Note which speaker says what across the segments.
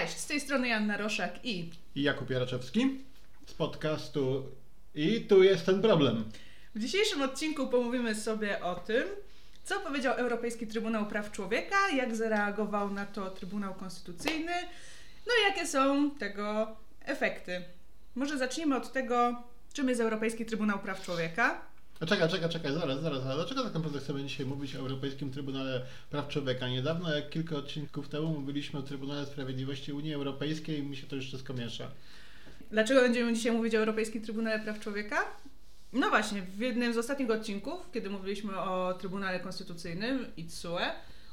Speaker 1: Cześć, z tej strony Janna Roszak i...
Speaker 2: I Jakub Jaraczewski z podcastu I tu jest ten problem.
Speaker 1: W dzisiejszym odcinku pomówimy sobie o tym, co powiedział Europejski Trybunał Praw Człowieka, jak zareagował na to Trybunał Konstytucyjny, no i jakie są tego efekty. Może zacznijmy od tego, czym jest Europejski Trybunał Praw Człowieka.
Speaker 2: A czekaj, czekaj, czekaj, zaraz, zaraz, zaraz. Dlaczego tak naprawdę chcemy dzisiaj mówić o Europejskim Trybunale Praw Człowieka? Niedawno, jak kilka odcinków temu, mówiliśmy o Trybunale Sprawiedliwości Unii Europejskiej i mi się to już wszystko miesza.
Speaker 1: Dlaczego będziemy dzisiaj mówić o Europejskim Trybunale Praw Człowieka? No właśnie, w jednym z ostatnich odcinków, kiedy mówiliśmy o Trybunale Konstytucyjnym i TSUE,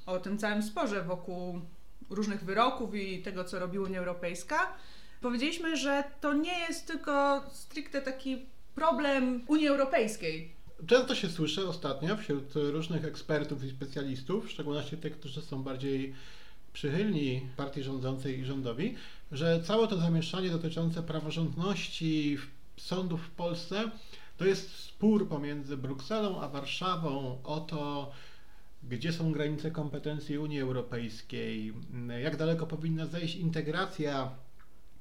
Speaker 1: o tym całym sporze wokół różnych wyroków i tego, co robi Unia Europejska, powiedzieliśmy, że to nie jest tylko stricte taki problem Unii Europejskiej.
Speaker 2: Często się słyszy ostatnio wśród różnych ekspertów i specjalistów, w szczególności tych, którzy są bardziej przychylni partii rządzącej i rządowi, że całe to zamieszanie dotyczące praworządności sądów w Polsce to jest spór pomiędzy Brukselą a Warszawą o to, gdzie są granice kompetencji Unii Europejskiej, jak daleko powinna zejść integracja,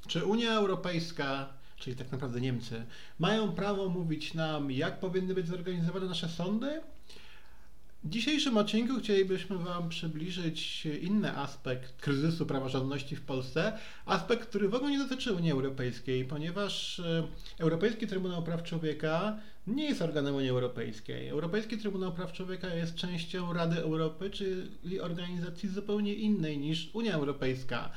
Speaker 2: czy Unia Europejska czyli tak naprawdę Niemcy, mają prawo mówić nam, jak powinny być zorganizowane nasze sądy. W dzisiejszym odcinku chcielibyśmy Wam przybliżyć inny aspekt kryzysu praworządności w Polsce, aspekt, który w ogóle nie dotyczy Unii Europejskiej, ponieważ e, Europejski Trybunał Praw Człowieka nie jest organem Unii Europejskiej. Europejski Trybunał Praw Człowieka jest częścią Rady Europy, czyli organizacji zupełnie innej niż Unia Europejska.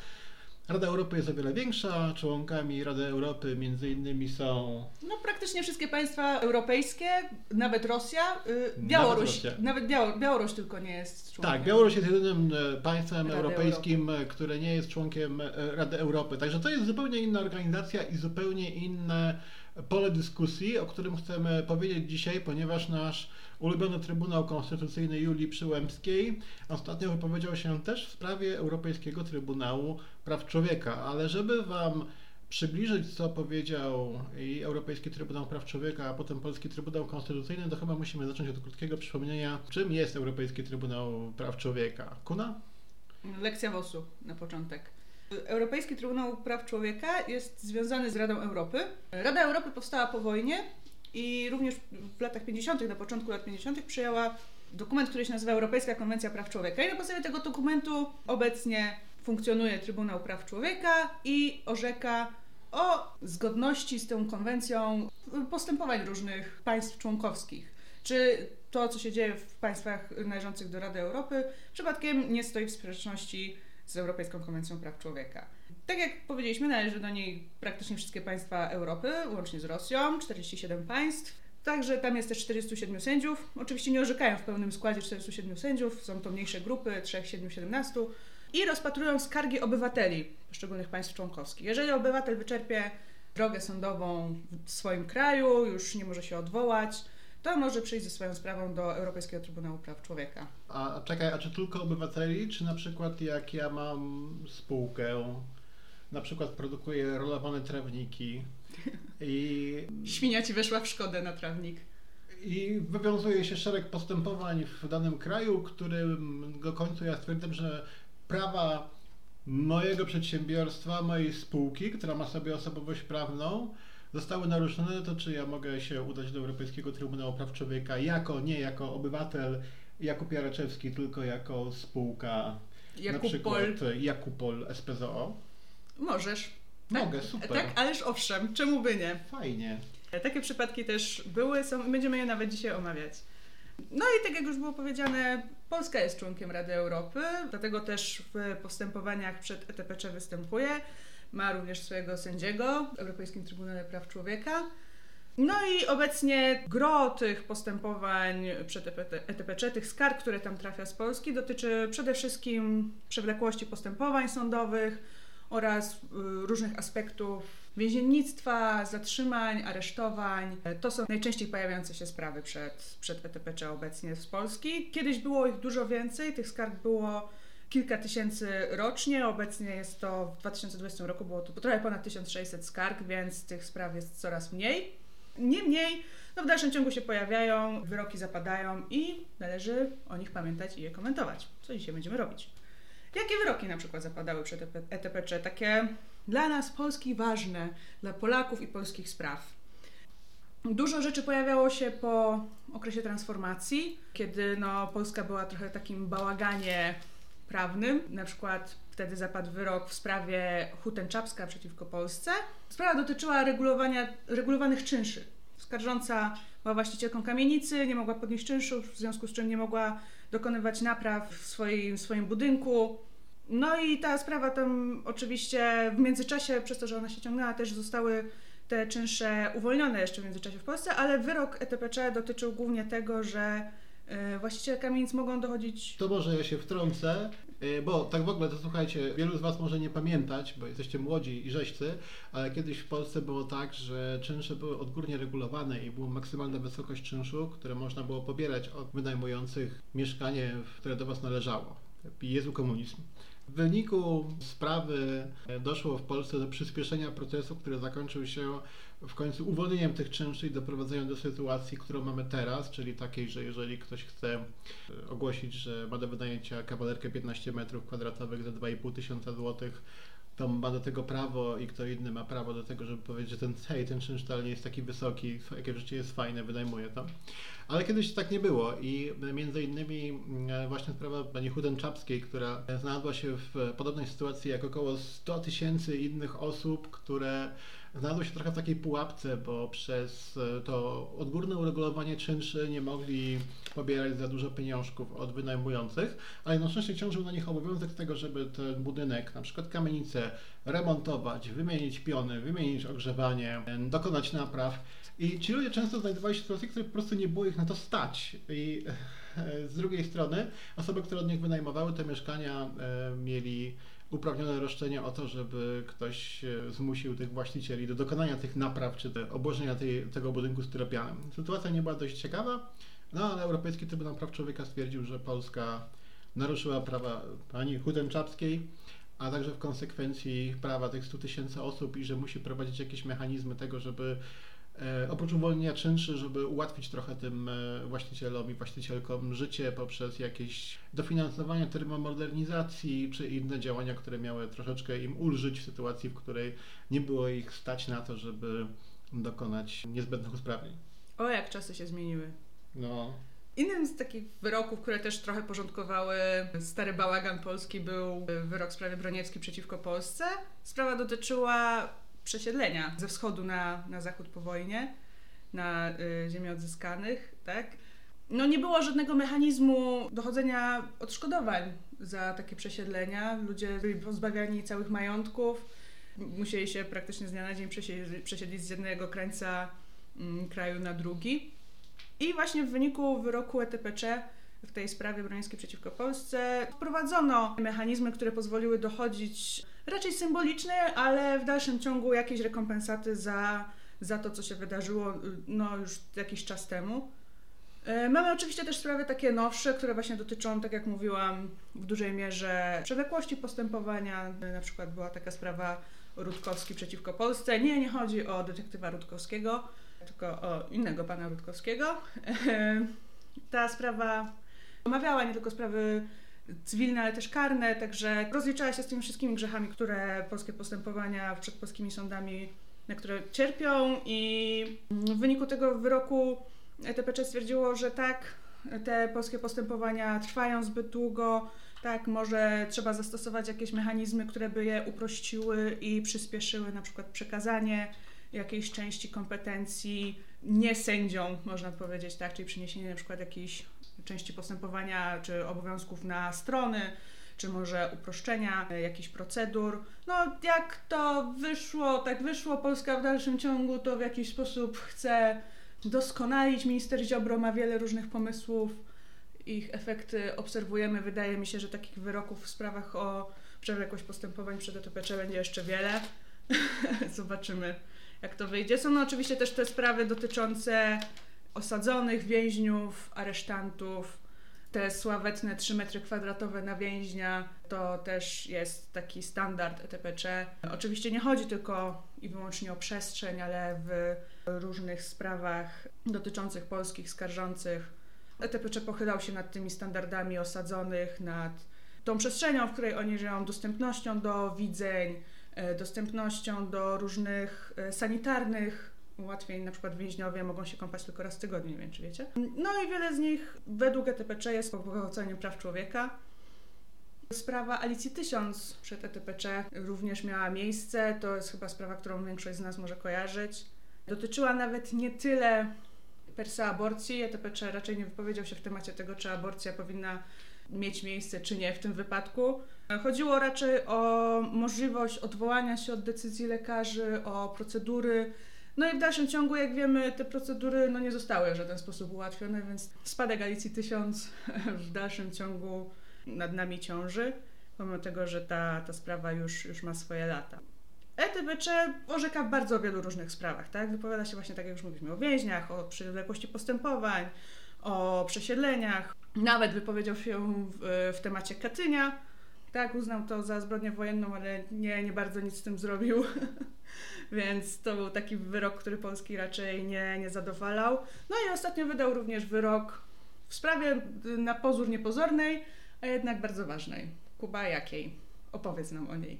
Speaker 2: Rada Europy jest o wiele większa. Członkami Rady Europy między innymi są.
Speaker 1: No praktycznie wszystkie państwa europejskie, nawet Rosja, yy, Białoruś. Nawet, nawet Białoruś, Białoruś tylko nie jest członkiem.
Speaker 2: Tak, Białoruś jest jedynym e, państwem Rady europejskim, Europy. które nie jest członkiem e, Rady Europy. Także to jest zupełnie inna organizacja i zupełnie inne pole dyskusji, o którym chcemy powiedzieć dzisiaj, ponieważ nasz ulubiony Trybunał Konstytucyjny Julii Przyłębskiej ostatnio wypowiedział się też w sprawie Europejskiego Trybunału Praw Człowieka, ale żeby Wam przybliżyć, co powiedział i Europejski Trybunał Praw Człowieka, a potem Polski Trybunał Konstytucyjny, to chyba musimy zacząć od krótkiego przypomnienia, czym jest Europejski Trybunał Praw Człowieka. Kuna?
Speaker 1: Lekcja WOS-u na początek. Europejski Trybunał Praw Człowieka jest związany z Radą Europy. Rada Europy powstała po wojnie i również w latach 50., na początku lat 50., przyjęła dokument, który się nazywa Europejska Konwencja Praw Człowieka. I na podstawie tego dokumentu obecnie funkcjonuje Trybunał Praw Człowieka i orzeka o zgodności z tą konwencją postępowań różnych państw członkowskich. Czy to, co się dzieje w państwach należących do Rady Europy, przypadkiem nie stoi w sprzeczności z Europejską Konwencją Praw Człowieka. Tak jak powiedzieliśmy, należy do niej praktycznie wszystkie państwa Europy, łącznie z Rosją, 47 państw. Także tam jest też 407 sędziów. Oczywiście nie orzekają w pełnym składzie 407 sędziów, są to mniejsze grupy, 3, 7, 17 i rozpatrują skargi obywateli poszczególnych państw członkowskich. Jeżeli obywatel wyczerpie drogę sądową w swoim kraju, już nie może się odwołać, to może przyjść ze swoją sprawą do Europejskiego Trybunału Praw Człowieka.
Speaker 2: A czekaj, a czy tylko obywateli, czy na przykład jak ja mam spółkę, na przykład produkuję rolowane trawniki i...
Speaker 1: Świnia ci weszła w szkodę na trawnik.
Speaker 2: I wywiązuje się szereg postępowań w danym kraju, którego końcu ja stwierdzam, że prawa mojego przedsiębiorstwa, mojej spółki, która ma sobie osobowość prawną, zostały naruszone, to czy ja mogę się udać do Europejskiego Trybunału Praw Człowieka jako, nie jako obywatel Jakub Jaraczewski, tylko jako spółka, Jakupol. na przykład Jakupol SPZO?
Speaker 1: Możesz.
Speaker 2: Mogę, tak, super.
Speaker 1: Tak, ależ owszem, czemu by nie?
Speaker 2: Fajnie.
Speaker 1: Takie przypadki też były, są, będziemy je nawet dzisiaj omawiać. No i tak jak już było powiedziane, Polska jest członkiem Rady Europy, dlatego też w postępowaniach przed ETPC występuje. Ma również swojego sędziego w Europejskim Trybunale Praw Człowieka. No i obecnie gro tych postępowań przed ETPC, tych skarg, które tam trafia z Polski, dotyczy przede wszystkim przewlekłości postępowań sądowych oraz y, różnych aspektów więziennictwa, zatrzymań, aresztowań. To są najczęściej pojawiające się sprawy przed, przed ETPC obecnie z Polski. Kiedyś było ich dużo więcej, tych skarg było kilka tysięcy rocznie. Obecnie jest to w 2020 roku było to trochę ponad 1600 skarg, więc tych spraw jest coraz mniej. Niemniej, no w dalszym ciągu się pojawiają, wyroki zapadają i należy o nich pamiętać i je komentować, co dzisiaj będziemy robić. Jakie wyroki na przykład zapadały przed ETPC? Takie dla nas Polski ważne, dla Polaków i polskich spraw. Dużo rzeczy pojawiało się po okresie transformacji, kiedy no, Polska była trochę takim bałaganie prawnym. Na przykład wtedy zapadł wyrok w sprawie Hutenczapska przeciwko Polsce. Sprawa dotyczyła regulowania, regulowanych czynszy. Skarżąca była właścicielką kamienicy, nie mogła podnieść czynszu, w związku z czym nie mogła dokonywać napraw w swoim, w swoim budynku. No i ta sprawa tam oczywiście w międzyczasie, przez to, że ona się ciągnęła, też zostały te czynsze uwolnione jeszcze w międzyczasie w Polsce, ale wyrok ETPC dotyczył głównie tego, że y, właściciele kamienic mogą dochodzić.
Speaker 2: To może ja się wtrącę, bo tak w ogóle to słuchajcie, wielu z Was może nie pamiętać, bo jesteście młodzi i rzeźcy, ale kiedyś w Polsce było tak, że czynsze były odgórnie regulowane i była maksymalna wysokość czynszu, które można było pobierać od wynajmujących mieszkanie, które do Was należało. Jezu komunizm. W wyniku sprawy doszło w Polsce do przyspieszenia procesu, który zakończył się w końcu uwolnieniem tych czynszy i doprowadzeniem do sytuacji, którą mamy teraz, czyli takiej, że jeżeli ktoś chce ogłosić, że ma do wynajęcia kawalerkę 15 metrów kwadratowych za 2,5 tysiąca złotych, to ma do tego prawo i kto inny ma prawo do tego, żeby powiedzieć, że ten, hej, ten czynsz nie jest taki wysoki, jakie życie jest fajne, wynajmuje to. Ale kiedyś tak nie było i między innymi mm, właśnie sprawa pani Hudenczapskiej, która znalazła się w podobnej sytuacji jak około 100 tysięcy innych osób, które znalazły się trochę w takiej pułapce, bo przez to odgórne uregulowanie czynszy nie mogli pobierać za dużo pieniążków od wynajmujących, ale jednocześnie ciążył na nich obowiązek tego, żeby ten budynek, na przykład kamienicę, remontować, wymienić piony, wymienić ogrzewanie, dokonać napraw. I ci ludzie często znajdowali się w sytuacji, które po prostu nie było ich na to stać. I e, z drugiej strony osoby, które od nich wynajmowały te mieszkania, e, mieli uprawnione roszczenie o to, żeby ktoś e, zmusił tych właścicieli do dokonania tych napraw czy obłożenia tej, tego budynku styropianem. Sytuacja nie była dość ciekawa, no ale Europejski Trybunał Praw Człowieka stwierdził, że Polska naruszyła prawa pani Hudenczapskiej, a także w konsekwencji prawa tych 100 tysięcy osób i że musi prowadzić jakieś mechanizmy tego, żeby oprócz uwolnienia czynszy, żeby ułatwić trochę tym e, właścicielom i właścicielkom życie poprzez jakieś dofinansowanie termomodernizacji czy inne działania, które miały troszeczkę im ulżyć w sytuacji, w której nie było ich stać na to, żeby dokonać niezbędnych usprawnień.
Speaker 1: O, jak czasy się zmieniły.
Speaker 2: No.
Speaker 1: Innym z takich wyroków, które też trochę porządkowały stary bałagan polski, był wyrok w sprawie Broniewski przeciwko Polsce. Sprawa dotyczyła przesiedlenia ze wschodu na, na zachód po wojnie, na y, ziemię odzyskanych, tak? No nie było żadnego mechanizmu dochodzenia odszkodowań za takie przesiedlenia. Ludzie byli pozbawiani całych majątków, musieli się praktycznie z dnia na dzień przesiedlić z jednego krańca mm, kraju na drugi. I właśnie w wyniku wyroku ETPC w tej sprawie Brońskiej przeciwko Polsce wprowadzono mechanizmy, które pozwoliły dochodzić raczej symboliczne, ale w dalszym ciągu jakieś rekompensaty za, za to, co się wydarzyło no, już jakiś czas temu. E, mamy oczywiście też sprawy takie nowsze, które właśnie dotyczą, tak jak mówiłam, w dużej mierze przewlekłości postępowania. Na przykład była taka sprawa Rutkowski przeciwko Polsce. Nie, nie chodzi o detektywa Rutkowskiego, tylko o innego pana Rutkowskiego. E, ta sprawa omawiała nie tylko sprawy cywilne, ale też karne, także rozliczała się z tymi wszystkimi grzechami, które polskie postępowania przed polskimi sądami, na które cierpią i w wyniku tego wyroku ETPC stwierdziło, że tak, te polskie postępowania trwają zbyt długo, tak, może trzeba zastosować jakieś mechanizmy, które by je uprościły i przyspieszyły, na przykład przekazanie jakiejś części kompetencji nie sędziom, można powiedzieć, tak, czyli przeniesienie na przykład jakiejś części postępowania czy obowiązków na strony, czy może uproszczenia jakichś procedur. No, jak to wyszło, tak wyszło. Polska w dalszym ciągu to w jakiś sposób chce doskonalić. Minister Ziobro ma wiele różnych pomysłów. Ich efekty obserwujemy. Wydaje mi się, że takich wyroków w sprawach o przewlekłość postępowań przed ETPC będzie jeszcze wiele. Zobaczymy, jak to wyjdzie. Są no, oczywiście też te sprawy dotyczące osadzonych więźniów, aresztantów. Te sławetne 3 metry kwadratowe na więźnia to też jest taki standard ETPC. Oczywiście nie chodzi tylko i wyłącznie o przestrzeń, ale w różnych sprawach dotyczących polskich skarżących ETPC pochylał się nad tymi standardami osadzonych, nad tą przestrzenią, w której oni żyją, dostępnością do widzeń, e, dostępnością do różnych e, sanitarnych ułatwień, na przykład więźniowie mogą się kąpać tylko raz w tygodniu, nie wiem czy wiecie. No i wiele z nich według ETPC jest pogwałceniem praw człowieka. Sprawa Alicji Tysiąc przed ETPC również miała miejsce. To jest chyba sprawa, którą większość z nas może kojarzyć. Dotyczyła nawet nie tyle per se aborcji. ETPC raczej nie wypowiedział się w temacie tego, czy aborcja powinna mieć miejsce, czy nie w tym wypadku. Chodziło raczej o możliwość odwołania się od decyzji lekarzy, o procedury. No i w dalszym ciągu, jak wiemy, te procedury no, nie zostały w żaden sposób ułatwione, więc spadek Alicji 1000 w dalszym ciągu nad nami ciąży, pomimo tego, że ta, ta sprawa już, już ma swoje lata. ETBC orzeka w bardzo wielu różnych sprawach, tak? Wypowiada się właśnie tak, jak już mówiliśmy, o więźniach, o przewlekłości postępowań, o przesiedleniach. Nawet wypowiedział się w, w temacie Katynia. Tak, uznał to za zbrodnię wojenną, ale nie, nie bardzo nic z tym zrobił. Więc to był taki wyrok, który Polski raczej nie, nie zadowalał. No i ostatnio wydał również wyrok w sprawie na pozór niepozornej, a jednak bardzo ważnej. Kuba, jakiej? Opowiedz nam o niej.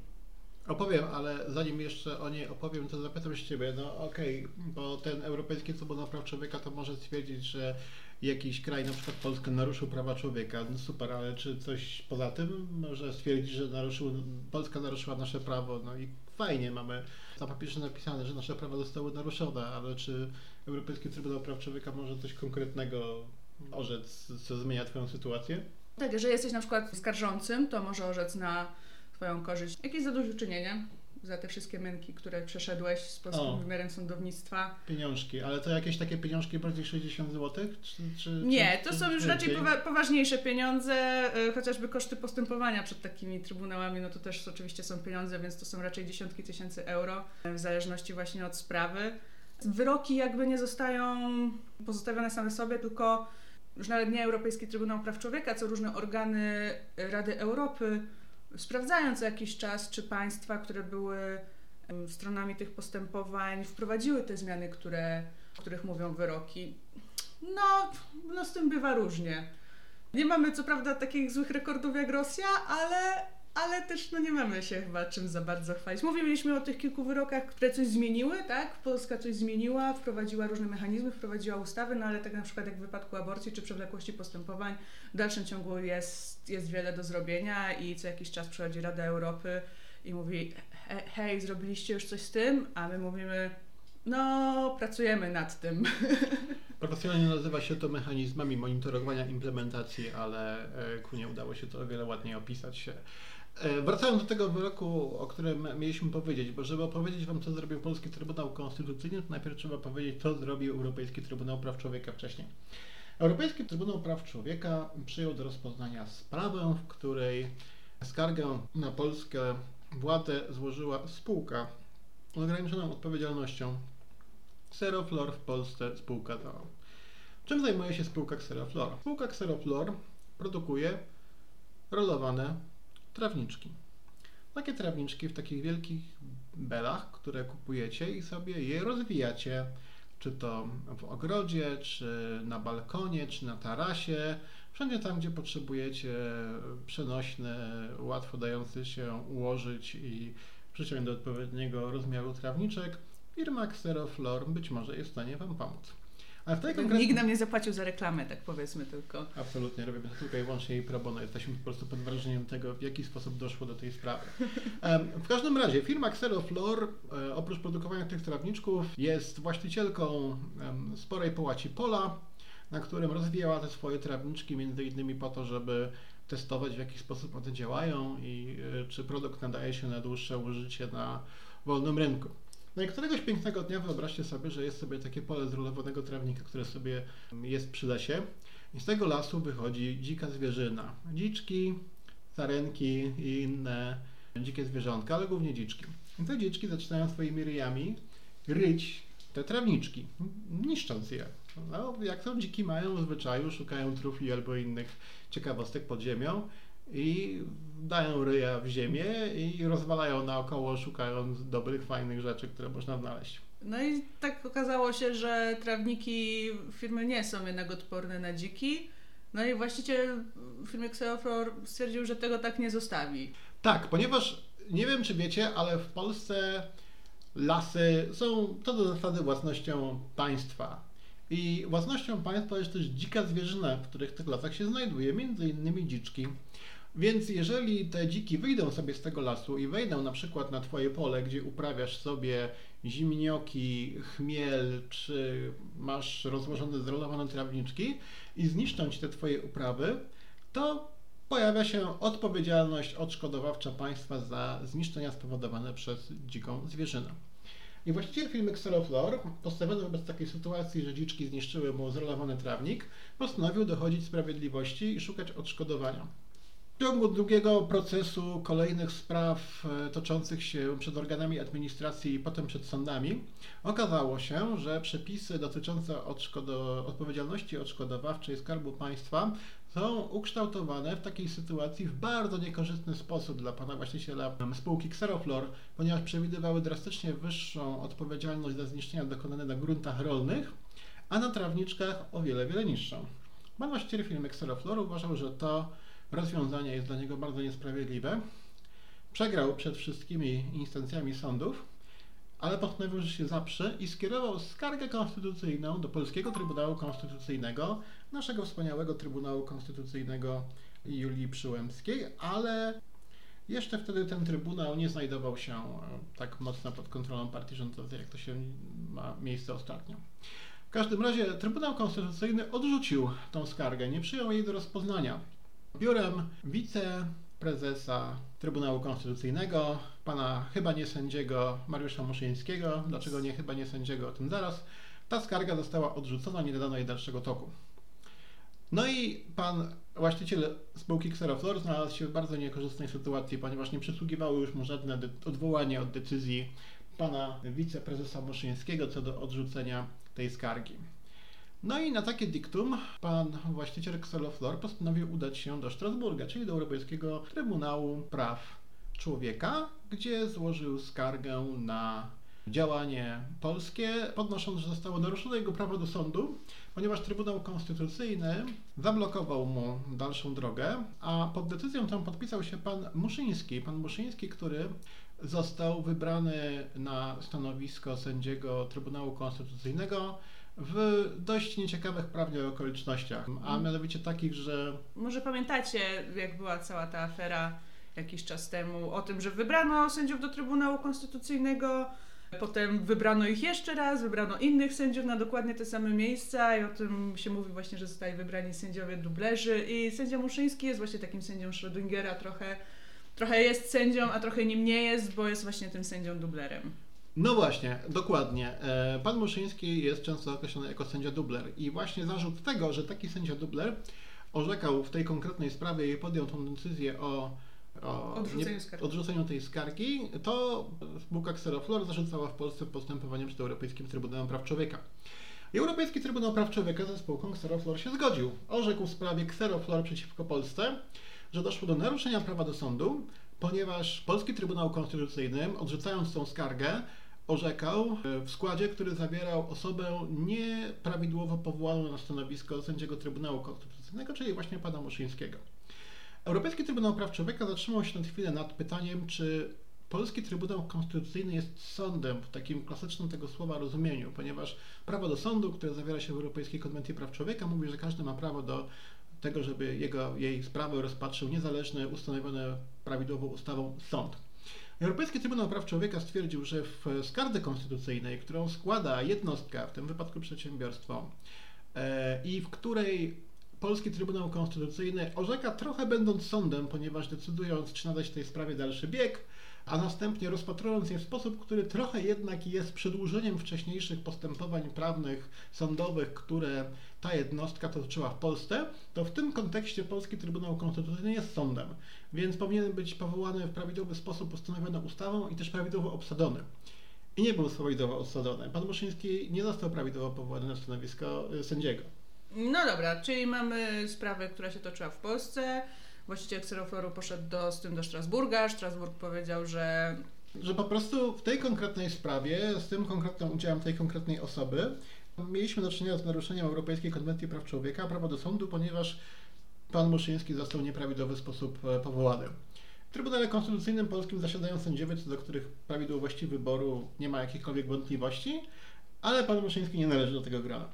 Speaker 2: Opowiem, ale zanim jeszcze o niej opowiem, to zapytam się Ciebie, no okej, okay, bo ten Europejski Trybunał Praw Człowieka to może stwierdzić, że jakiś kraj, na przykład Polska, naruszył prawa człowieka. No super, ale czy coś poza tym może stwierdzić, że naruszył, Polska naruszyła nasze prawo? No i fajnie, mamy na papierze napisane, że nasze prawa zostały naruszone, ale czy Europejski Trybunał Praw Człowieka może coś konkretnego orzec, co zmienia Twoją sytuację?
Speaker 1: Tak, jeżeli jesteś na przykład skarżącym, to może orzec na Twoją korzyść jakieś zadośćuczynienie za te wszystkie męki, które przeszedłeś z polskim o, wymiarem sądownictwa.
Speaker 2: Pieniążki, ale to jakieś takie pieniążki bardziej 60 zł? Czy,
Speaker 1: czy, Nie, to czy, są już raczej powa poważniejsze pieniądze, y, chociażby koszty postępowania przed takimi trybunałami, no to też oczywiście są pieniądze, więc to są raczej dziesiątki tysięcy euro, w zależności właśnie od sprawy. Wyroki jakby nie zostają pozostawione same sobie, tylko już nawet nie Europejski Trybunał Praw Człowieka, co różne organy Rady Europy sprawdzając jakiś czas, czy państwa, które były stronami tych postępowań, wprowadziły te zmiany, które, o których mówią wyroki. No, no z tym bywa różnie. Nie mamy co prawda takich złych rekordów jak Rosja, ale, ale też no nie mamy się chyba czym za bardzo chwalić. Mówiliśmy o tych kilku wyrokach, które coś zmieniły, tak? Polska coś zmieniła, wprowadziła różne mechanizmy, wprowadziła ustawy, no ale tak na przykład jak w wypadku aborcji czy przewlekłości postępowań, w dalszym ciągu jest, jest wiele do zrobienia i co jakiś czas przychodzi Rada Europy i mówi hej, zrobiliście już coś z tym, a my mówimy no, pracujemy nad tym.
Speaker 2: Profesjonalnie nazywa się to mechanizmami monitorowania implementacji, ale e, ku nie udało się to o wiele ładniej opisać. E, wracając do tego wyroku, o którym mieliśmy powiedzieć, bo żeby opowiedzieć Wam, co zrobił Polski Trybunał Konstytucyjny, to najpierw trzeba powiedzieć, co zrobił Europejski Trybunał Praw Człowieka wcześniej. Europejski Trybunał Praw Człowieka przyjął do rozpoznania sprawę, w której skargę na Polskę władzę złożyła spółka z ograniczoną odpowiedzialnością Xeroflor w Polsce spółka to. Czym zajmuje się spółka Xeroflor? Spółka Xeroflor produkuje rolowane trawniczki. Takie trawniczki w takich wielkich belach, które kupujecie i sobie je rozwijacie, czy to w ogrodzie, czy na balkonie, czy na tarasie, wszędzie tam, gdzie potrzebujecie przenośny, łatwo dający się ułożyć i przyciąć do odpowiedniego rozmiaru trawniczek, firma Xeroflor być może jest w stanie Wam pomóc.
Speaker 1: Ale w tej konkretnej... Nikt nam nie zapłacił za reklamę, tak powiedzmy tylko.
Speaker 2: Absolutnie, robimy to tylko i wyłącznie i pro bono. Jesteśmy po prostu pod wrażeniem tego, w jaki sposób doszło do tej sprawy. W każdym razie firma Xeroflor e, oprócz produkowania tych trawniczków jest właścicielką sporej połaci pola, na którym rozwijała te swoje trawniczki między innymi po to, żeby testować w jaki sposób one działają i e, czy produkt nadaje się na dłuższe użycie na wolnym rynku. No i któregoś pięknego dnia wyobraźcie sobie, że jest sobie takie pole zrulowanego trawnika, które sobie jest przy lesie i z tego lasu wychodzi dzika zwierzyna. Dziczki, sarenki i inne dzikie zwierzątka, ale głównie dziczki. I te dziczki zaczynają swoimi ryjami ryć te trawniczki, niszcząc je. No, jak to dziki mają w zwyczaju, szukają trufli albo innych ciekawostek pod ziemią i dają ryja w ziemię i rozwalają naokoło, szukając dobrych, fajnych rzeczy, które można znaleźć.
Speaker 1: No i tak okazało się, że trawniki firmy nie są jednak odporne na dziki, No i właściciel w firmie Xeoflor stwierdził, że tego tak nie zostawi.
Speaker 2: Tak, ponieważ nie wiem, czy wiecie, ale w Polsce lasy są to do zasady własnością państwa. I własnością państwa jest też dzika zwierzyna, w których tych lasach się znajduje, między innymi dziczki. Więc jeżeli te dziki wyjdą sobie z tego lasu i wejdą na przykład na twoje pole, gdzie uprawiasz sobie zimnioki, chmiel, czy masz rozłożone zrolowane trawniczki i zniszczą ci te twoje uprawy, to pojawia się odpowiedzialność odszkodowawcza państwa za zniszczenia spowodowane przez dziką zwierzynę. I właściciel firmy Xeroflor, postawiony wobec takiej sytuacji, że dziczki zniszczyły mu zrolowany trawnik, postanowił dochodzić sprawiedliwości i szukać odszkodowania. W ciągu długiego procesu kolejnych spraw e, toczących się przed organami administracji i potem przed sądami okazało się, że przepisy dotyczące odszkodo odpowiedzialności odszkodowawczej Skarbu Państwa są ukształtowane w takiej sytuacji w bardzo niekorzystny sposób dla pana właściciela spółki Xeroflor, ponieważ przewidywały drastycznie wyższą odpowiedzialność za zniszczenia dokonane na gruntach rolnych, a na trawniczkach o wiele, wiele niższą. Pan właściciel firmy Xeroflor uważał, że to rozwiązanie jest dla niego bardzo niesprawiedliwe. Przegrał przed wszystkimi instancjami sądów, ale postanowił, że się zaprze i skierował skargę konstytucyjną do Polskiego Trybunału Konstytucyjnego, naszego wspaniałego Trybunału Konstytucyjnego Julii Przyłębskiej, ale jeszcze wtedy ten Trybunał nie znajdował się e, tak mocno pod kontrolą partii rządzącej, jak to się ma miejsce ostatnio. W każdym razie Trybunał Konstytucyjny odrzucił tą skargę, nie przyjął jej do rozpoznania. Biurem wiceprezesa Trybunału Konstytucyjnego, pana chyba nie sędziego Mariusza Muszyńskiego, dlaczego nie chyba nie sędziego, o tym zaraz, ta skarga została odrzucona, nie dodano jej dalszego toku. No i pan właściciel spółki Xeroflor znalazł się w bardzo niekorzystnej sytuacji, ponieważ nie przysługiwało już mu żadne odwołanie od decyzji pana wiceprezesa Muszyńskiego co do odrzucenia tej skargi. No i na takie diktum pan właściciel Xeloflor postanowił udać się do Strasburga, czyli do Europejskiego Trybunału Praw Człowieka, gdzie złożył skargę na działanie polskie, podnosząc, że zostało naruszone jego prawo do sądu, ponieważ Trybunał Konstytucyjny zablokował mu dalszą drogę, a pod decyzją tą podpisał się pan Muszyński. Pan Muszyński, który został wybrany na stanowisko sędziego Trybunału Konstytucyjnego w dość nieciekawych prawnie okolicznościach, a mm. mianowicie takich, że...
Speaker 1: Może pamiętacie, jak była cała ta afera jakiś czas temu o tym, że wybrano sędziów do Trybunału Konstytucyjnego, potem wybrano ich jeszcze raz, wybrano innych sędziów na dokładnie te same miejsca i o tym się mówi właśnie, że zostali wybrani sędziowie dublerzy i sędzia Muszyński jest właśnie takim sędzią Schrödingera trochę, trochę jest sędzią, a trochę nim nie jest, bo jest właśnie tym sędzią dublerem.
Speaker 2: No właśnie, dokładnie. E, pan Muszyński jest często określony jako sędzia dubler i właśnie zarzut tego, że taki sędzia dubler orzekał w tej konkretnej sprawie i podjął tą decyzję o,
Speaker 1: o odrzuceniu, nie,
Speaker 2: odrzuceniu, tej skargi, to spółka Xeroflor zarzucała w Polsce postępowaniem przed Europejskim Trybunałem Praw Człowieka. Europejski Trybunał Praw Człowieka ze spółką Xeroflor się zgodził. Orzekł w sprawie Xeroflor przeciwko Polsce, że doszło do naruszenia prawa do sądu, ponieważ Polski Trybunał Konstytucyjny, odrzucając tą skargę, orzekał w składzie, który zawierał osobę nieprawidłowo powołaną na stanowisko sędziego Trybunału Konstytucyjnego, czyli właśnie pana Muszyńskiego. Europejski Trybunał Praw Człowieka zatrzymał się na chwilę nad pytaniem, czy Polski Trybunał Konstytucyjny jest sądem w takim klasycznym tego słowa rozumieniu, ponieważ prawo do sądu, które zawiera się w Europejskiej Konwencji Praw Człowieka, mówi, że każdy ma prawo do tego, żeby jego, jej sprawy rozpatrzył niezależny, ustanowiony prawidłową ustawą sąd. Europejski Trybunał Praw Człowieka stwierdził, że w skardze konstytucyjnej, którą składa jednostka, w tym wypadku przedsiębiorstwo, e, i w której Polski Trybunał Konstytucyjny orzeka trochę będąc sądem, ponieważ decydując, czy nadać tej sprawie dalszy bieg, a następnie rozpatrując je w sposób, który trochę jednak jest przedłużeniem wcześniejszych postępowań prawnych, sądowych, które ta jednostka toczyła w Polsce, to w tym kontekście Polski Trybunał Konstytucyjny jest sądem, więc powinien być powołany w prawidłowy sposób ustanowiony ustawą i też prawidłowo obsadzony. I nie był prawidłowo obsadzony. Pan Muszyński nie został prawidłowo powołany na stanowisko y, sędziego.
Speaker 1: No dobra, czyli mamy sprawę, która się toczyła w Polsce. Właściciel Xerofloru poszedł do, z tym do Strasburga. Strasburg powiedział, że
Speaker 2: że po prostu w tej konkretnej sprawie, z tym konkretnym udziałem tej konkretnej osoby, mieliśmy do czynienia z naruszeniem Europejskiej Konwencji Praw Człowieka, prawa do sądu, ponieważ pan Muszyński został w nieprawidłowy sposób e, powołany. W Trybunale Konstytucyjnym Polskim zasiadają sędziowie, co do których prawidłowości wyboru nie ma jakichkolwiek wątpliwości, ale pan Muszyński nie należy do tego grona.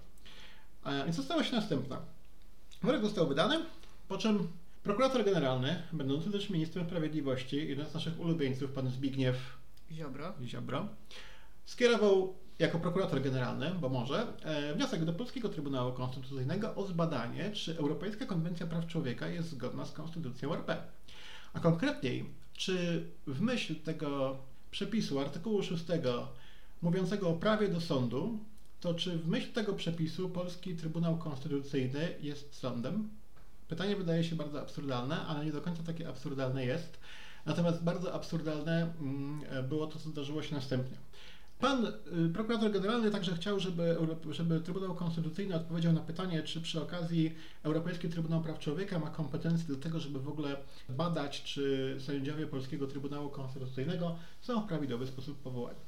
Speaker 2: Więc została się następna. Wyrok został wydany, po czym prokurator generalny, będący też ministrem sprawiedliwości, jeden z naszych ulubieńców, pan Zbigniew
Speaker 1: Ziobro,
Speaker 2: Ziobro skierował jako prokurator generalny, bo może, e, wniosek do Polskiego Trybunału Konstytucyjnego o zbadanie, czy Europejska Konwencja Praw Człowieka jest zgodna z Konstytucją RP. A konkretniej, czy w myśl tego przepisu, artykułu 6, mówiącego o prawie do sądu, to czy w myśl tego przepisu Polski Trybunał Konstytucyjny jest sądem? Pytanie wydaje się bardzo absurdalne, ale nie do końca takie absurdalne jest. Natomiast bardzo absurdalne mm, było to, co zdarzyło się następnie. Pan y, prokurator generalny także chciał, żeby, żeby Trybunał Konstytucyjny odpowiedział na pytanie, czy przy okazji Europejski Trybunał Praw Człowieka ma kompetencje do tego, żeby w ogóle badać, czy sędziowie Polskiego Trybunału Konstytucyjnego są w prawidłowy sposób powołani.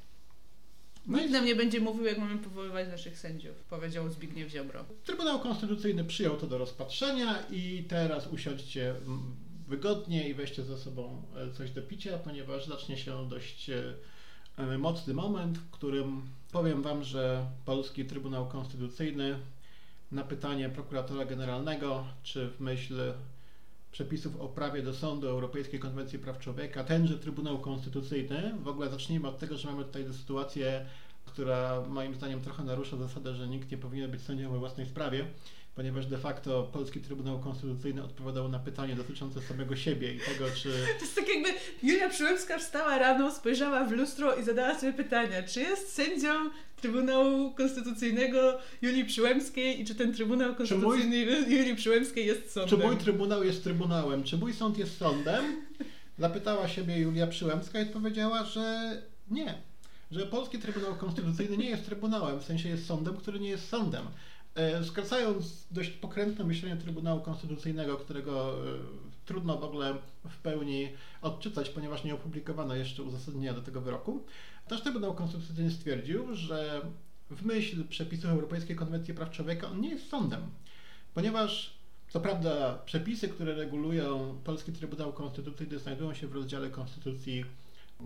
Speaker 1: No Nikt nam nie będzie mówił, jak mamy powoływać naszych sędziów, powiedział Zbigniew Ziobro.
Speaker 2: Trybunał Konstytucyjny przyjął to do rozpatrzenia i teraz usiądźcie mm, wygodnie i weźcie ze sobą e, coś do picia, ponieważ zacznie się dość e, E, mocny moment, w którym powiem Wam, że Polski Trybunał Konstytucyjny na pytanie prokuratora generalnego, czy w myśl przepisów o prawie do sądu Europejskiej Konwencji Praw Człowieka, tenże Trybunał Konstytucyjny, w ogóle zacznijmy od tego, że mamy tutaj sytuację, która moim zdaniem trochę narusza zasadę, że nikt nie powinien być sędzią we własnej sprawie ponieważ de facto Polski Trybunał Konstytucyjny odpowiadał na pytanie dotyczące samego siebie i tego, czy...
Speaker 1: To jest tak jakby Julia Przyłębska wstała rano, spojrzała w lustro i zadała sobie pytanie, czy jest sędzią Trybunału Konstytucyjnego Julii Przyłębskiej i czy ten Trybunał Konstytucyjny mój... Julii Przyłębskiej jest sądem?
Speaker 2: Czy mój Trybunał jest Trybunałem? Czy mój sąd jest sądem? Zapytała siebie Julia Przyłębska i odpowiedziała, że nie. Że Polski Trybunał Konstytucyjny nie jest Trybunałem, w sensie jest sądem, który nie jest sądem. E, skracając dość pokrętne myślenie Trybunału Konstytucyjnego, którego e, trudno w ogóle w pełni odczytać, ponieważ nie opublikowano jeszcze uzasadnienia do tego wyroku, też Trybunał Konstytucyjny stwierdził, że w myśl przepisów Europejskiej Konwencji Praw Człowieka on nie jest sądem, ponieważ co prawda przepisy, które regulują Polski Trybunał Konstytucyjny znajdują się w rozdziale Konstytucji,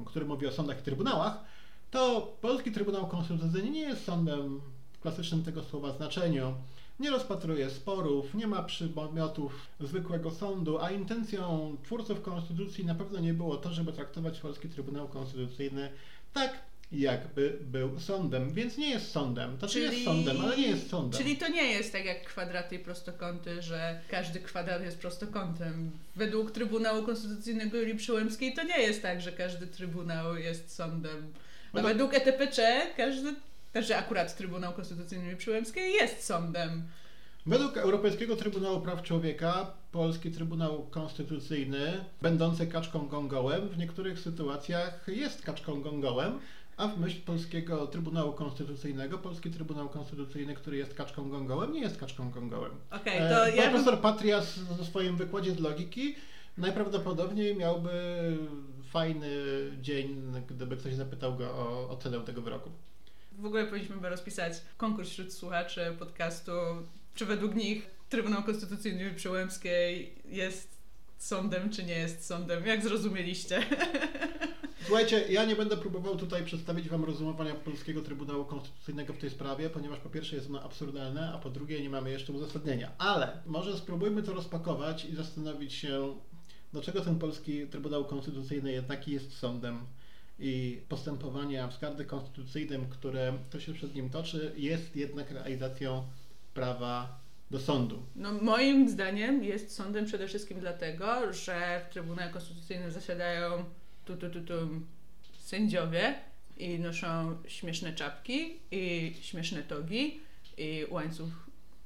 Speaker 2: który mówi o sądach i trybunałach, to Polski Trybunał Konstytucyjny nie jest sądem klasycznym tego słowa znaczeniu. Nie rozpatruje sporów, nie ma przymiotów zwykłego sądu, a intencją twórców konstytucji na pewno nie było to, żeby traktować Polski Trybunał Konstytucyjny tak, jakby był sądem, więc nie jest sądem. To czyli, jest sądem, ale nie jest sądem.
Speaker 1: Czyli to nie jest tak jak kwadraty i prostokąty, że każdy kwadrat jest prostokątem. Według Trybunału Konstytucyjnego Julii Przyłębskiej to nie jest tak, że każdy trybunał jest sądem. A według ETPC każdy że akurat Trybunał Konstytucyjny Przyłębskiej jest sądem.
Speaker 2: Według Europejskiego Trybunału Praw Człowieka Polski Trybunał Konstytucyjny, będący kaczką gongołem, w niektórych sytuacjach jest kaczką gongołem, a w myśl Polskiego Trybunału Konstytucyjnego, Polski Trybunał Konstytucyjny, który jest kaczką gongołem, nie jest kaczką gongołem.
Speaker 1: Okay, to e, ja
Speaker 2: profesor. Patrias w swoim wykładzie z logiki najprawdopodobniej miałby fajny dzień, gdyby ktoś zapytał go o ocenę tego wyroku
Speaker 1: w ogóle powinniśmy rozpisać konkurs wśród słuchaczy podcastu, czy według nich Trybunał Konstytucyjny Przyłębskiej jest sądem, czy nie jest sądem. Jak zrozumieliście?
Speaker 2: Słuchajcie, ja nie będę próbował tutaj przedstawić Wam rozumowania Polskiego Trybunału Konstytucyjnego w tej sprawie, ponieważ po pierwsze jest ono absurdalne, a po drugie nie mamy jeszcze uzasadnienia. Ale może spróbujmy to rozpakować i zastanowić się, dlaczego ten Polski Trybunał Konstytucyjny jednak jest sądem i postępowania w skarży konstytucyjnym, które to się przed nim toczy, jest jednak realizacją prawa do sądu.
Speaker 1: No, moim zdaniem jest sądem przede wszystkim dlatego, że w Trybunale Konstytucyjnym zasiadają tu, tu, tu, tu sędziowie i noszą śmieszne czapki i śmieszne togi i łańcuch,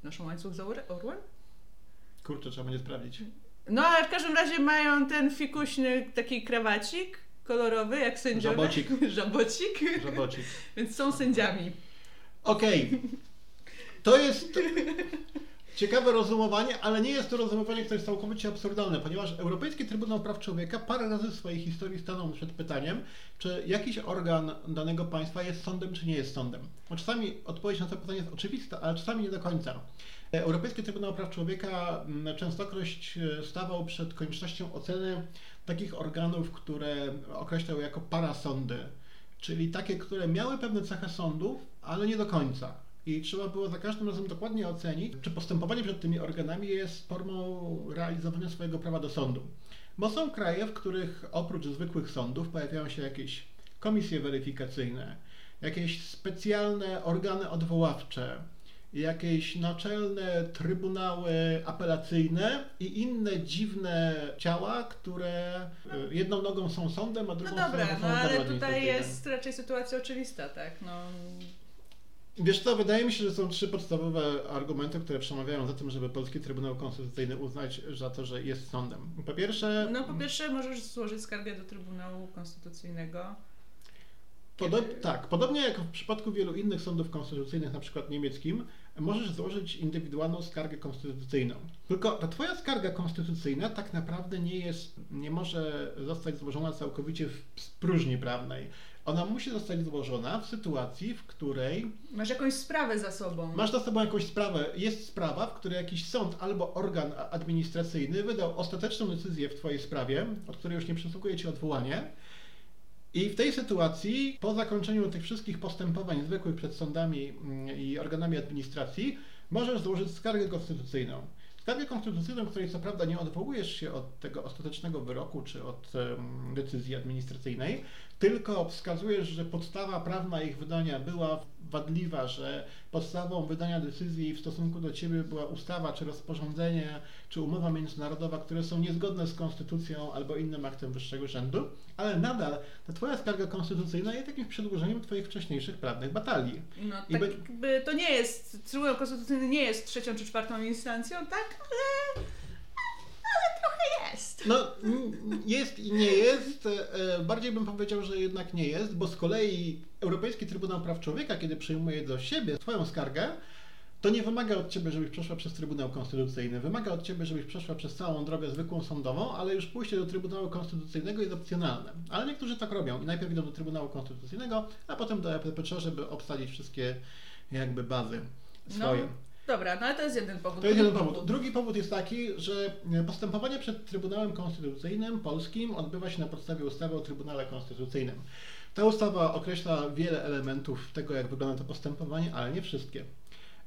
Speaker 1: noszą łańcuch z orłem?
Speaker 2: Kurczę, trzeba będzie sprawdzić.
Speaker 1: No, ale w każdym razie mają ten fikuśny taki krawacik kolorowy, jak sędziowie.
Speaker 2: Żabocik.
Speaker 1: Żabocik.
Speaker 2: Żabocik.
Speaker 1: Więc są sędziami.
Speaker 2: Okej. Okay. To jest... Ciekawe rozumowanie, ale nie jest to rozumowanie, które jest całkowicie absurdalne, ponieważ Europejski Trybunał Praw Człowieka parę razy w swojej historii stanął przed pytaniem, czy jakiś organ danego państwa jest sądem, czy nie jest sądem. Bo czasami odpowiedź na to pytanie jest oczywista, ale czasami nie do końca. Europejski Trybunał Praw Człowieka mm, częstokroć e, stawał przed koniecznością oceny takich organów, które określał jako parasądy, czyli takie, które miały pewne cechy sądów, ale nie do końca. I trzeba było za każdym razem dokładnie ocenić, czy postępowanie przed tymi organami jest formą realizowania swojego prawa do sądu. Bo są kraje, w których oprócz zwykłych sądów pojawiają się jakieś komisje weryfikacyjne, jakieś specjalne organy odwoławcze, jakieś naczelne trybunały apelacyjne i inne dziwne ciała, które y, jedną nogą są sądem, a drugą
Speaker 1: No dobra,
Speaker 2: są
Speaker 1: no
Speaker 2: sądem
Speaker 1: ale tutaj jest raczej sytuacja oczywista, tak? No,
Speaker 2: Wiesz co, wydaje mi się, że są trzy podstawowe argumenty, które przemawiają za tym, żeby Polski Trybunał Konstytucyjny uznać za to, że jest sądem. Po pierwsze,
Speaker 1: no po pierwsze możesz złożyć skargę do Trybunału Konstytucyjnego.
Speaker 2: Podob, tak, podobnie jak w przypadku wielu innych sądów konstytucyjnych, na przykład niemieckim, możesz złożyć indywidualną skargę konstytucyjną. Tylko ta twoja skarga konstytucyjna tak naprawdę nie jest, nie może zostać złożona całkowicie w próżni prawnej. Ona musi zostać złożona w sytuacji, w której
Speaker 1: Masz jakąś sprawę za sobą.
Speaker 2: masz za sobą jakąś sprawę, jest sprawa, w której jakiś sąd albo organ administracyjny wydał ostateczną decyzję w twojej sprawie, od której już nie przysługuje ci odwołanie. I w tej sytuacji, po zakończeniu tych wszystkich postępowań zwykłych przed sądami mm, i organami administracji, możesz złożyć skargę konstytucyjną. Skargę konstytucyjną, której co prawda nie odwołujesz się od tego ostatecznego wyroku czy od em, decyzji administracyjnej, tylko wskazujesz, że podstawa prawna ich wydania była wadliwa, że podstawą wydania decyzji w stosunku do ciebie była ustawa, czy rozporządzenie, czy umowa międzynarodowa, które są niezgodne z konstytucją albo innym aktem wyższego rzędu, ale nadal ta twoja skarga konstytucyjna jest jakimś przedłużeniem twoich wcześniejszych prawnych batalii.
Speaker 1: No
Speaker 2: I
Speaker 1: tak jakby to nie jest, Trybunał Konstytucyjny nie jest trzecią czy czwartą instancją, tak? Ale.
Speaker 2: No, jest i nie jest. E, Bardziej bym powiedział, że jednak nie jest, bo z kolei Europejski Trybunał Praw Człowieka, kiedy przyjmuje do siebie Twoją skargę, to nie wymaga od Ciebie, żebyś przeszła przez Trybunał Konstytucyjny. Wymaga od Ciebie, żebyś przeszła przez całą drogę zwykłą sądową, ale już pójście do Trybunału Konstytucyjnego jest opcjonalne. Ale niektórzy tak robią i najpierw idą do Trybunału Konstytucyjnego, a potem do EPPC, żeby obsadzić wszystkie jakby bazy swoje.
Speaker 1: No, dobra, no ale to jest jeden powód.
Speaker 2: To jest jeden powód. Drugi powód jest taki, że postępowanie przed Trybunałem Konstytucyjnym polskim odbywa się na podstawie ustawy o Trybunale Konstytucyjnym. Ta ustawa określa wiele elementów tego, jak wygląda to postępowanie, ale nie wszystkie.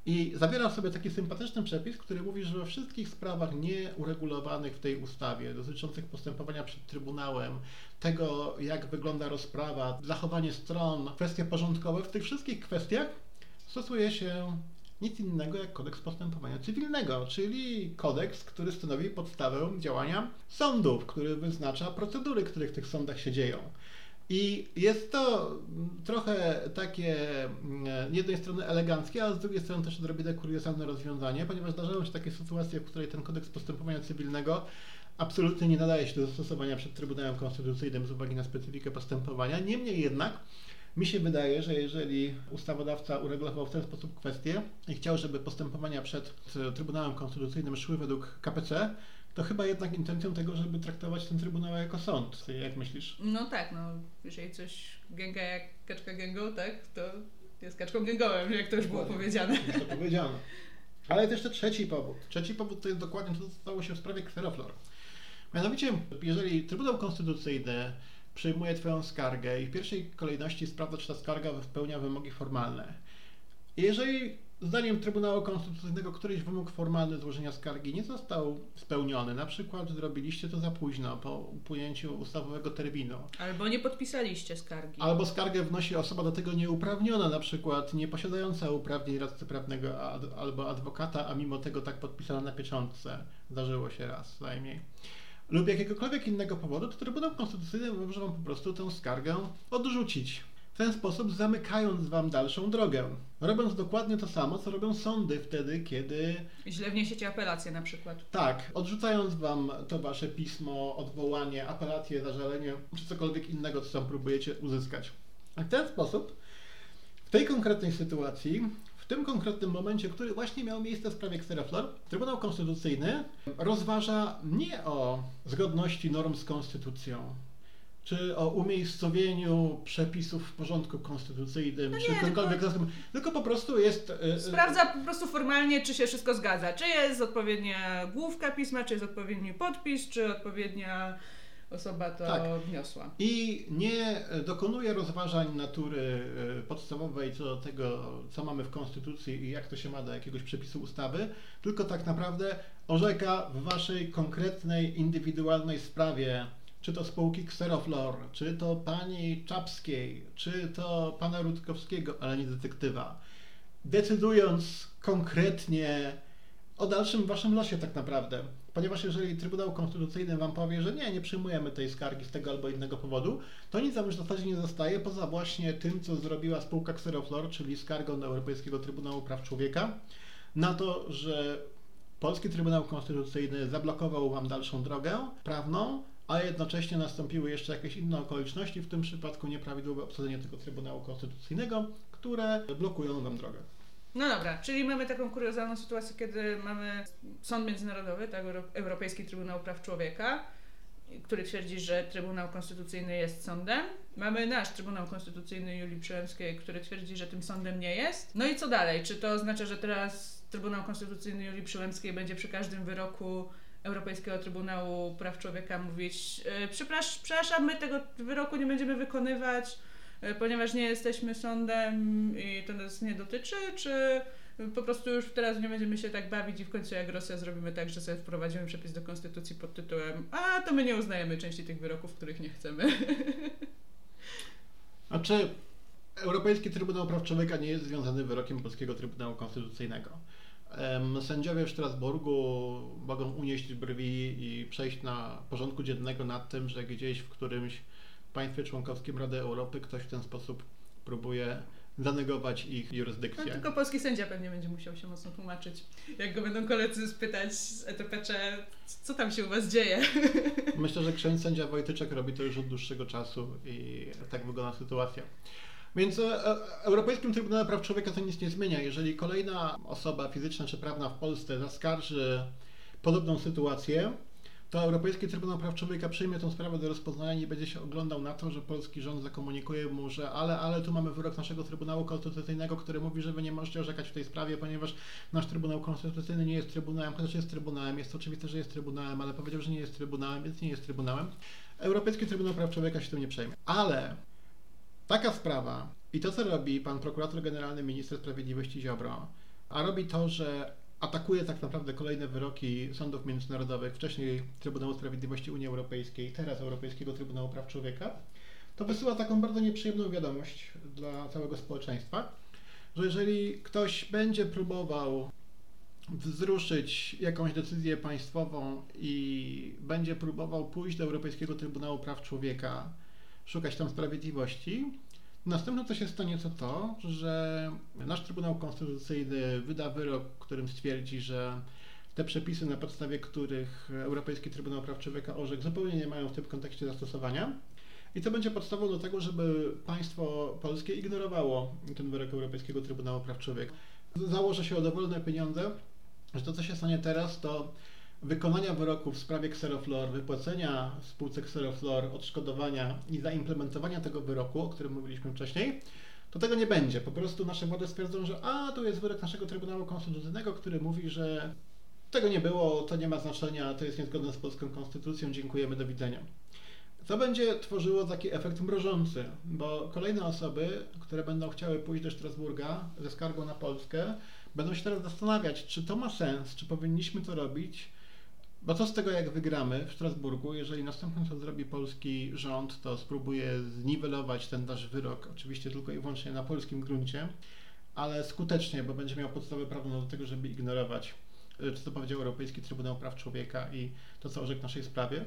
Speaker 2: I zawiera w sobie taki sympatyczny przepis, który mówi, że we wszystkich sprawach nieuregulowanych w tej ustawie, dotyczących postępowania przed Trybunałem, tego, jak wygląda rozprawa, zachowanie stron, kwestie porządkowe, w tych wszystkich kwestiach stosuje się nic innego jak kodeks postępowania cywilnego, czyli kodeks, który stanowi podstawę działania sądów, który wyznacza procedury, które w tych sądach się dzieją. I jest to trochę takie mm, z jednej strony eleganckie, a z drugiej strony też odrobinę kuriozalne rozwiązanie, ponieważ zdarzają się takie sytuacje, w której ten kodeks postępowania cywilnego absolutnie nie nadaje się do zastosowania przed Trybunałem Konstytucyjnym z uwagi na specyfikę postępowania. Niemniej jednak mi się wydaje, że jeżeli ustawodawca uregulował w ten sposób kwestię i chciał, żeby postępowania przed Trybunałem Konstytucyjnym szły według KPC, to chyba jednak intencją tego, żeby traktować ten Trybunał jako sąd. Jak myślisz?
Speaker 1: No tak, no jeżeli coś gęga jak kaczka gęgą, tak, to jest kaczką gęgołem, jak to już było
Speaker 2: Dokładnie.
Speaker 1: powiedziane.
Speaker 2: Jest to powiedziane. Ale jest jeszcze trzeci powód. Trzeci powód to jest dokładnie to, co stało się w sprawie Kweroflor. Mianowicie, jeżeli Trybunał Konstytucyjny przyjmuje Twoją skargę i w pierwszej kolejności sprawdza, czy ta skarga spełnia wymogi formalne. Jeżeli zdaniem Trybunału Konstytucyjnego któryś wymóg formalny złożenia skargi nie został spełniony, na przykład zrobiliście to za późno, po upłynięciu ustawowego terminu,
Speaker 1: Albo nie podpisaliście skargi.
Speaker 2: Albo skargę wnosi osoba do tego nieuprawniona, na przykład nie posiadająca uprawnień radcy prawnego albo adwokata, a mimo tego tak podpisana na pieczątce. Zdarzyło się raz co najmniej. Lub jakiegokolwiek innego powodu, to Trybunał Konstytucyjny może Wam po prostu tę skargę odrzucić. W ten sposób zamykając Wam dalszą drogę. Robiąc dokładnie to samo, co robią sądy wtedy, kiedy
Speaker 1: Źle wniesiecie apelację na przykład.
Speaker 2: tak, odrzucając wam to wasze pismo, odwołanie, apelację, zażalenie, czy cokolwiek innego, co tam próbujecie uzyskać. A w ten sposób, w tej konkretnej sytuacji, w tym konkretnym momencie, który właśnie miał miejsce w sprawie Xeroflor, Trybunał Konstytucyjny rozważa nie o zgodności norm z konstytucją, czy o umiejscowieniu przepisów w porządku konstytucyjnym,
Speaker 1: No
Speaker 2: czy
Speaker 1: nie,
Speaker 2: czymkolwiek
Speaker 1: tylko-
Speaker 2: tylko... tylko po prostu jest... e, e,
Speaker 1: Sprawdza po prostu formalnie, czy się wszystko zgadza. Czy jest odpowiednia główka pisma, czy jest odpowiedni podpis, czy odpowiednia osoba to
Speaker 2: Tak.
Speaker 1: wniosła.
Speaker 2: I nie dokonuje rozważań natury e, podstawowej co do tego, co mamy w Konstytucji i jak to się ma do jakiegoś przepisu ustawy, tylko tak naprawdę orzeka w waszej konkretnej, indywidualnej sprawie, czy to spółki Xeroflor, czy to pani Czapskiej, czy to pana Rutkowskiego, ale nie detektywa, decydując konkretnie o dalszym waszym losie tak naprawdę. Ponieważ jeżeli Trybunał Konstytucyjny wam powie, że nie, nie przyjmujemy tej skargi z tego albo innego powodu, to nic wam już w zasadzie nie zostaje poza właśnie tym, co zrobiła spółka Xeroflor, czyli skargą do Europejskiego Trybunału Praw Człowieka, na to, że Polski Trybunał Konstytucyjny zablokował wam dalszą drogę prawną, a jednocześnie nastąpiły jeszcze jakieś inne okoliczności, w tym przypadku nieprawidłowe obsadzenie tego Trybunału Konstytucyjnego, które blokują wam drogę.
Speaker 1: No dobra, czyli mamy taką kuriozalną sytuację, kiedy mamy Sąd Międzynarodowy, tak, Euro- Europejski Trybunał Praw Człowieka, który twierdzi, że Trybunał Konstytucyjny jest sądem. Mamy nasz Trybunał Konstytucyjny Julii Przyłębskiej, który twierdzi, że tym sądem nie jest. No i co dalej? Czy to oznacza, że teraz Trybunał Konstytucyjny Julii Przyłębskiej będzie przy każdym wyroku Europejskiego Trybunału Praw Człowieka mówić e, "Przeprasz- przepraszam, my tego wyroku nie będziemy wykonywać, ponieważ nie jesteśmy sądem i to nas nie dotyczy, czy po prostu już teraz nie będziemy się tak bawić i w końcu jak Rosja zrobimy tak, że sobie wprowadzimy przepis do konstytucji pod tytułem a to my nie uznajemy części tych wyroków, których nie chcemy.
Speaker 2: Znaczy, Europejski Trybunał Praw Człowieka nie jest związany wyrokiem Polskiego Trybunału Konstytucyjnego. Sędziowie w Strasburgu mogą unieść brwi i przejść na porządku dziennego nad tym, że gdzieś w którymś państwie członkowskim Rady Europy ktoś w ten sposób próbuje zanegować ich
Speaker 1: No,
Speaker 2: jurysdykcję.
Speaker 1: tylko polski sędzia pewnie będzie musiał się mocno tłumaczyć. Jak go będą koledzy spytać z ETPC, co tam się u was dzieje?
Speaker 2: Myślę, że ksiądz sędzia Wojtyczek robi to już od dłuższego czasu i tak wygląda sytuacja. Więc e, e, Europejskim Trybunale Praw Człowieka to nic nie zmienia. Jeżeli kolejna osoba fizyczna czy prawna w Polsce zaskarży podobną sytuację, to Europejski Trybunał Praw Człowieka przyjmie tę sprawę do rozpoznania i będzie się oglądał na to, że polski rząd zakomunikuje mu, że ale, ale tu mamy wyrok naszego Trybunału Konstytucyjnego, który mówi, że wy nie możecie orzekać w tej sprawie, ponieważ nasz Trybunał Konstytucyjny nie jest Trybunałem, chociaż jest Trybunałem, jest oczywiste, że jest Trybunałem, ale powiedział, że nie jest Trybunałem, więc nie jest Trybunałem. Europejski Trybunał Praw Człowieka się tym nie przejmie. Ale taka sprawa i to, co robi pan prokurator generalny, minister sprawiedliwości Ziobro, a robi to, że atakuje tak naprawdę kolejne wyroki sądów międzynarodowych, wcześniej Trybunału Sprawiedliwości Unii Europejskiej, teraz Europejskiego Trybunału Praw Człowieka, to wysyła taką bardzo nieprzyjemną wiadomość dla całego społeczeństwa, że jeżeli ktoś będzie próbował wzruszyć jakąś decyzję państwową i będzie próbował pójść do Europejskiego Trybunału Praw Człowieka, szukać tam sprawiedliwości, następne co się stanie to to, że nasz Trybunał Konstytucyjny wyda wyrok, którym stwierdzi, że te przepisy, na podstawie których Europejski Trybunał Praw Człowieka orzekł, zupełnie nie mają w tym kontekście zastosowania. I to będzie podstawą do tego, żeby państwo polskie ignorowało ten wyrok Europejskiego Trybunału Praw Człowieka. Założę się o dowolne pieniądze, że to, co się stanie teraz, to wykonania wyroku w sprawie Xeroflor, wypłacenia spółce Xeroflor odszkodowania i zaimplementowania tego wyroku, o którym mówiliśmy wcześniej, to tego nie będzie. Po prostu nasze władze stwierdzą, że a, tu jest wyrok naszego Trybunału Konstytucyjnego, który mówi, że tego nie było, to nie ma znaczenia, to jest niezgodne z polską konstytucją, dziękujemy, do widzenia. To będzie tworzyło taki efekt mrożący, bo kolejne osoby, które będą chciały pójść do Strasburga ze skargą na Polskę, będą się teraz zastanawiać, czy to ma sens, czy powinniśmy to robić, bo co z tego, jak wygramy w Strasburgu, jeżeli następnym, co zrobi polski rząd, to spróbuje zniwelować ten nasz wyrok, oczywiście tylko i wyłącznie na polskim gruncie, ale skutecznie, bo będzie miał podstawę prawną do tego, żeby ignorować, y, co powiedział Europejski Trybunał Praw Człowieka i to, co orzekł w naszej sprawie.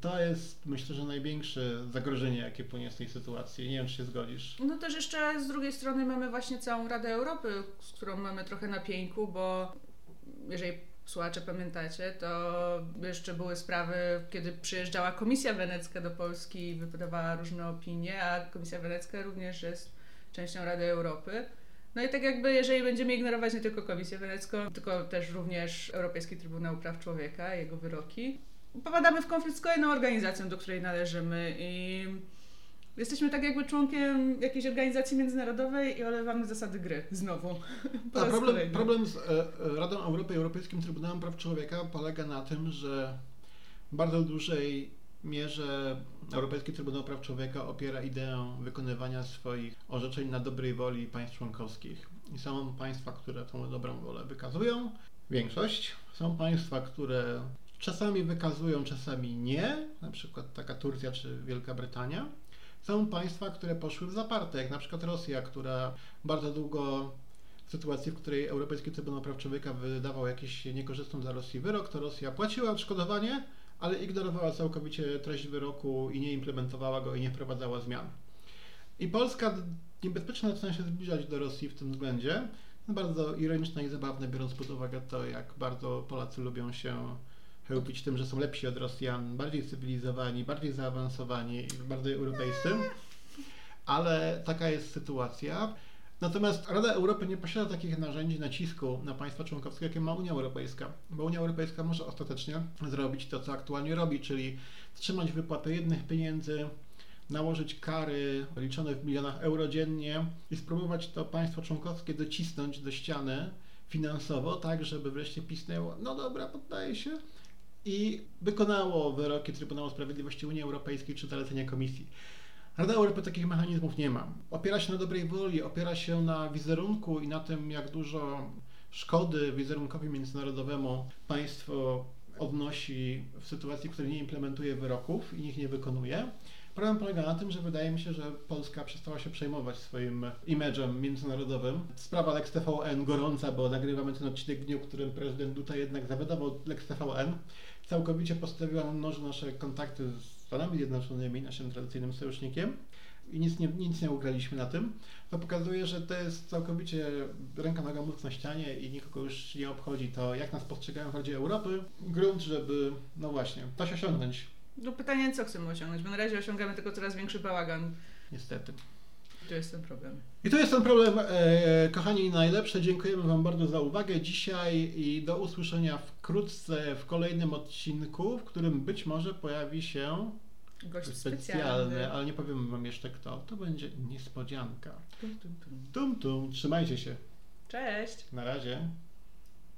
Speaker 2: To jest, myślę, że największe zagrożenie, jakie płynie z tej sytuacji. Nie wiem, czy się zgodzisz.
Speaker 1: No też jeszcze z drugiej strony mamy właśnie całą Radę Europy, z którą mamy trochę na pieńku, bo jeżeli słuchacze pamiętacie, to jeszcze były sprawy, kiedy przyjeżdżała Komisja Wenecka do Polski i wydawała różne opinie, a Komisja Wenecka również jest częścią Rady Europy. No i tak jakby, jeżeli będziemy ignorować nie tylko Komisję Wenecką, tylko też również Europejski Trybunał Praw Człowieka, jego wyroki, popadamy w konflikt z kolejną organizacją, do której należymy i jesteśmy tak jakby członkiem jakiejś organizacji międzynarodowej i olewamy zasady gry znowu.
Speaker 2: A problem, problem z e, Radą Europy i Europejskim Trybunałem Praw Człowieka polega na tym, że w bardzo dużej mierze Europejski Trybunał Praw Człowieka opiera ideę wykonywania swoich orzeczeń na dobrej woli państw członkowskich. I są państwa, które tą dobrą wolę wykazują, większość. Są państwa, które czasami wykazują, czasami nie, na przykład taka Turcja czy Wielka Brytania. Są państwa, które poszły w zaparte, jak na przykład Rosja, która bardzo długo w sytuacji, w której Europejski Trybunał Praw Człowieka wydawał jakiś niekorzystny dla Rosji wyrok, to Rosja płaciła odszkodowanie, ale ignorowała całkowicie treść wyroku i nie implementowała go i nie wprowadzała zmian. I Polska niebezpiecznie zaczyna się zbliżać do Rosji w tym względzie. Bardzo ironiczne i zabawne, biorąc pod uwagę to, jak bardzo Polacy lubią się chełpić tym, że są lepsi od Rosjan, bardziej cywilizowani, bardziej zaawansowani bardziej europejscy. Ale taka jest sytuacja. Natomiast Rada Europy nie posiada takich narzędzi nacisku na państwa członkowskie, jakie ma Unia Europejska, bo Unia Europejska może ostatecznie zrobić to, co aktualnie robi, czyli wstrzymać wypłatę jednych pieniędzy, nałożyć kary liczone w milionach euro dziennie i spróbować to państwo członkowskie docisnąć do ściany finansowo, tak żeby wreszcie pisnęło, no dobra, poddaje się i wykonało wyroki Trybunału Sprawiedliwości Unii Europejskiej czy zalecenia Komisji. Rada Europy takich mechanizmów nie ma. Opiera się na dobrej woli, opiera się na wizerunku i na tym, jak dużo szkody wizerunkowi międzynarodowemu państwo odnosi w sytuacji, w której nie implementuje wyroków i ich nie wykonuje. Problem polega na tym, że wydaje mi się, że Polska przestała się przejmować swoim imidżem międzynarodowym. Sprawa Lex TVN gorąca, bo nagrywamy ten odcinek w dniu, w którym prezydent Duda jednak zawiadował Lex TVN. Całkowicie postawiła na noże nasze kontakty z Stanami Zjednoczonymi, naszym tradycyjnym sojusznikiem i nic nie, nic nie ugraliśmy na tym, to pokazuje, że to jest całkowicie ręka noga mózg na ścianie i nikogo już nie obchodzi to, jak nas postrzegają w Radzie Europy. Grunt, żeby, no właśnie, coś osiągnąć.
Speaker 1: No pytanie, co chcemy osiągnąć, bo na razie osiągamy tylko coraz większy bałagan.
Speaker 2: Niestety.
Speaker 1: To jest ten problem.
Speaker 2: I to jest ten problem, e, kochani najlepsze. Dziękujemy Wam bardzo za uwagę dzisiaj i do usłyszenia wkrótce w kolejnym odcinku, w którym być może pojawi się
Speaker 1: Gość
Speaker 2: specjalny,
Speaker 1: specjalny.
Speaker 2: ale nie powiem Wam jeszcze kto. To będzie niespodzianka.
Speaker 1: Tum, tum, tum.
Speaker 2: Tum tum, trzymajcie się.
Speaker 1: Cześć!
Speaker 2: Na razie.